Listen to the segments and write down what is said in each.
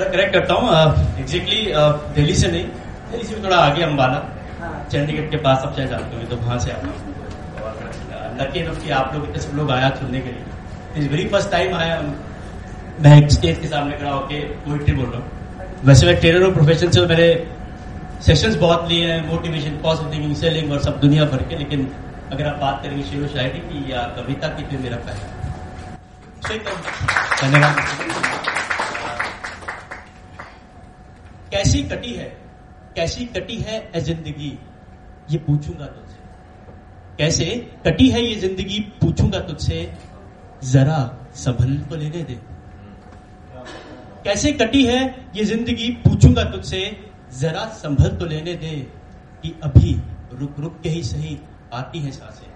Sir correct करता हूँ exactly Delhi से नहीं दिल्ली से भी थोड़ा आगे अम्बाला चंडीगढ़ के पास आप चाहे जानते होंगे तो वहाँ से हूँ लकी इनफ कि आप लोग इतने सब लोग आया सुनने के लिए। इस वेरी फ़र्स्ट टाइम आया मैं एक स्टेज के सामने खड़ा होकर पोइट्री बोल रहा हूँ। वैसे मैं ट्रेनर हूँ प्रोफेशन से मेरे सेशंस बहुत लिए हैं मोटिवेशन पॉजिटिव थिंकिंग सेलिंग और सब दुनिया भर के लेकिन अगर आप बात करेंगे शेर शायरी की या कविता की तो मेरा पहला धन्यवाद। कैसी कटी है, कैसी कटी है ए ज़िंदगी, ये पूछूँगा तुझसे। कैसे कटी है ये ज़िंदगी, पूछूँगा तुझसे, जरा संभल तो लेने दे। कैसे कटी है ये ज़िंदगी, पूछूँगा तुझसे, जरा संभल तो लेने दे कि अभी रुक रुक के ही सही आती है साँसें।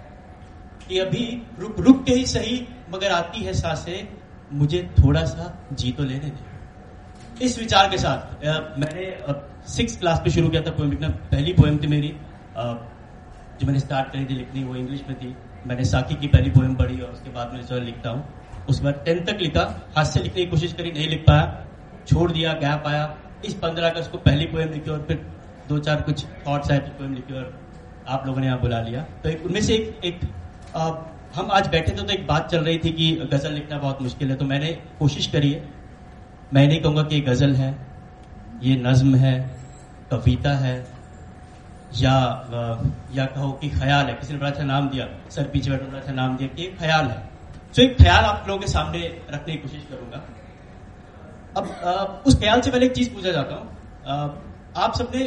कि अभी रुक रुक के ही सही, मगर आती है साँसें, मुझे थोड़ा सा जी तो लेने दे। इस विचार के साथ मैंने सिक्स क्लास पे शुरू किया था पोएम लिखना। पहली पोएम थी मेरी जो मैंने स्टार्ट करी थी लिखनी वो इंग्लिश में थी। मैंने साकी की पहली पोएम पढ़ी और उसके बाद मैं जो लिखता हूँ। उसके बाद टेंथ तक लिखा। हाथ से लिखने की कोशिश करी नहीं लिख पाया। छोड़ दिया गैप आया। इस पंद्रह अगस्त को पहली पोएम लिखी और फिर दो चार कुछ थॉट्स आए पोएम लिखी और आप लोगों ने यहाँ बुला लिया। तो एक उनमें से एक, एक आ, हम आज बैठे थे तो एक बात चल रही थी कि गज़ल लिखना बहुत मुश्किल है। तो मैंने कोशिश करी है मैं नहीं कहूँगा कि ये गज़ल है ये नज्म है कविता है या या कहो कि ख्याल है। किसी ने बड़ा अच्छा नाम दिया सर पीछे बैठे बड़ा अच्छा नाम दिया कि ख्याल है। तो एक ख्याल आप लोगों के सामने रखने की कोशिश करूँगा। अब आ, उस ख्याल से पहले एक चीज़ पूछा जाता हूँ। आप सबने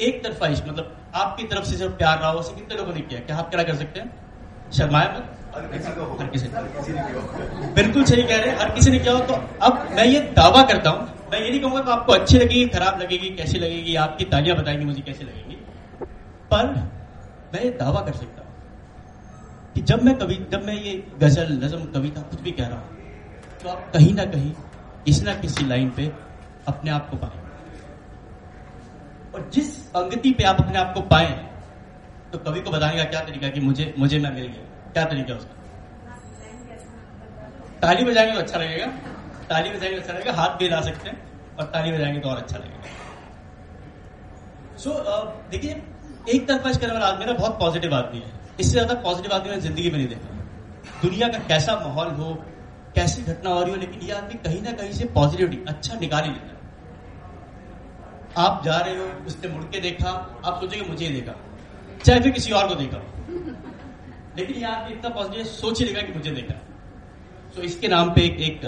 एक तरफा मतलब आपकी तरफ़ से जब प्यार रहा हो कितने लोगों ने किया? क्या आप क्या कर सकते हैं? शर्माया मत। हर किसी बिल्कुल सही कह रहे हैं हर किसी ने किया हो तो अब मैं ये दावा करता हूँ मैं ये नहीं कहूँगा कि आपको अच्छी लगेगी खराब लगेगी कैसी लगेगी आपकी तालियाँ बताएँगी मुझे कैसी लगेगी। पर मैं ये दावा कर सकता हूँ कि जब मैं कवि जब मैं ये गज़ल नजम कविता कुछ भी कह रहा हूँ तो आप कहीं ना कहीं किसी ना किसी लाइन पे अपने आप को पाए। और जिस अंगति पे आप अपने आप को पाए तो कवि को बताने का क्या तरीका कि मुझे मुझे मैं मिल गया। क्या तरीका उसका? ताली बजाएँगे तो अच्छा लगेगा। ताली बजाएँगे तो अच्छा लगेगा। हाथ भी ला सकते हैं और ताली बजाएँगे तो और अच्छा लगेगा। सो so, देखिए एक तरफा इस करने वाला आदमी ना बहुत पॉजिटिव आदमी है। इससे ज़्यादा पॉजिटिव आदमी मैंने ज़िंदगी में नहीं देखा। दुनिया का कैसा माहौल हो कैसी घटना हो रही हो लेकिन ये आदमी कहीं ना कहीं से पॉजिटिविटी अच्छा निकाल ही लेता आप जा रहे हो उसने मुड़ के देखा आप सोचेंगे मुझे ही देखा। चाहे फिर किसी और को देखा। लेकिन ये आदमी इतना पॉजिटिव सोच ही लेगा कि मुझे देखा तो so, इसके नाम पे एक,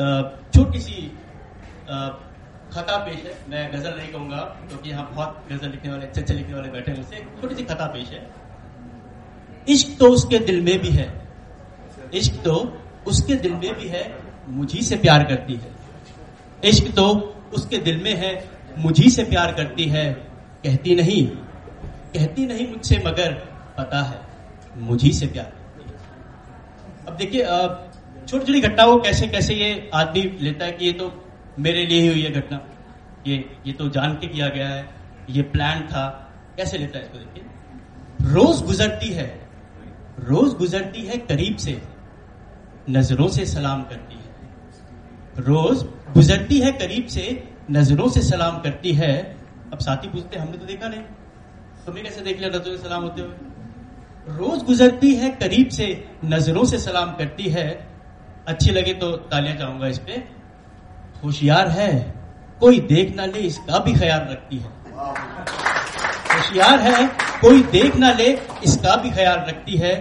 छोटी सी खता पेश है। मैं गज़ल नहीं कहूँगा क्योंकि यहाँ बहुत गज़ल लिखने वाले अच्छे अच्छे लिखने वाले बैठे हैं उससे छोटी सी खता पेश है। इश्क तो उसके दिल में भी है। इश्क तो उसके दिल में भी है मुझी से प्यार करती है। इश्क तो उसके दिल में है मुझी से प्यार करती है। कहती नहीं। कहती नहीं मुझसे मगर पता है। मुझी से प्यार। अब देखिए छोटी छोटी घटना को कैसे कैसे ये आदमी लेता है कि ये तो मेरे लिए ही हुई है घटना। ये ये तो जान के किया गया है, ये प्लान था। कैसे लेता है इसको देखिए। रोज गुजरती है, रोज गुजरती है करीब से, नज़रों से सलाम करती है। रोज गुजरती है करीब से, नज़रों से सलाम करती है। अब साथी पूछते हमने तो देखा नहीं। तुम्हें कैसे देख लिया, नज़रों से सलाम होते हुए? रोज गुजरती है करीब से नज़रों से सलाम करती है। अच्छी लगे तो तालियाँ चाहूँगा इस पे। होशियार है कोई देख ना ले इसका भी ख्याल रखती है। होशियार है कोई देख ना ले इसका भी ख्याल रखती है।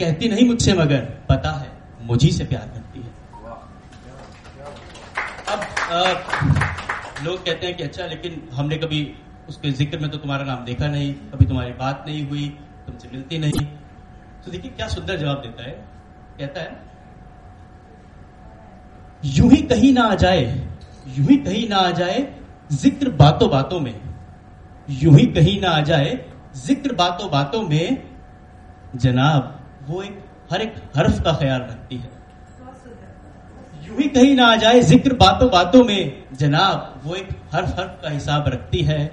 कहती नहीं मुझसे मगर पता है मुझी से प्यार करती है। अब आ, लोग कहते हैं कि अच्छा लेकिन हमने कभी उसके ज़िक्र में तो तुम्हारा नाम देखा नहीं कभी तुम्हारी बात नहीं हुई। तुमसे मिलती नहीं। तो देखिए क्या सुंदर जवाब देता है। कहता है, यूँ ही कहीं ना आ जाए, यूँ ही कहीं ना आ जाए ज़िक्र बातों बातों में। यूँ ही कहीं ना आ जाए ज़िक्र बातों बातों में। जनाब, वो एक, हर एक हर्फ का ख्याल रखती है। यूँ ही कहीं ना आ जाए ज़िक्र बातों बातों में। जनाब, वो एक हर हर्फ का हिसाब रखती है।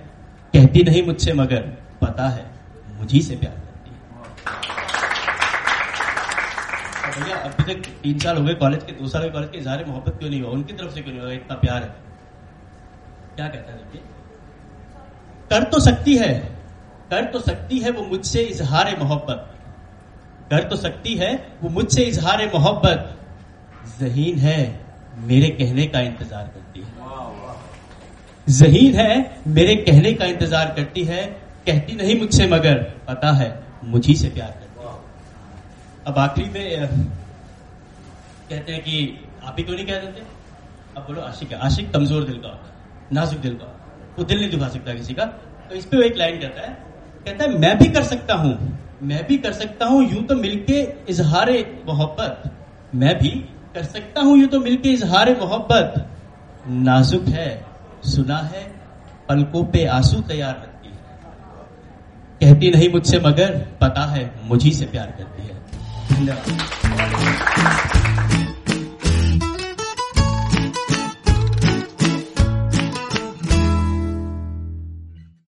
कहती नहीं मुझसे, मगर पता है। मुझी से प्यार करती है। भैया अभी तक तीन साल हो गए कॉलेज के दो साल के कॉलेज के इजहार मोहब्बत क्यों नहीं हुआ? उनकी तरफ़ से क्यों नहीं हुआ? इतना प्यार है। क्या कहता है देखिए। कर तो सकती है कर तो सकती है वो मुझसे इजहार मोहब्बत। कर तो सकती है वो मुझसे इजहार मोहब्बत। जहीन है मेरे कहने का इंतज़ार करती है। जहीन है मेरे कहने का इंतज़ार करती है कहती नहीं मुझसे मगर पता है मुझी से प्यार करती अब आखिरी में कहते हैं कि आप ही क्यों नहीं कह देते। अब बोलो आशिक है। आशिक कमज़ोर दिल का होता है नाजुक दिल का वो दिल नहीं दुखा सकता किसी का। तो इस पे वो एक लाइन कहता है कहता है मैं भी कर सकता हूँ मैं भी कर सकता हूँ यूँ तो मिलके इजहार मोहब्बत। मैं भी कर सकता हूँ यूँ तो मिलके इजहार मोहब्बत। नाजुक है सुना है पलकों पे आँसू तैयार कहती नहीं मुझसे मगर पता है मुझी से प्यार करती है। धन्यवाद।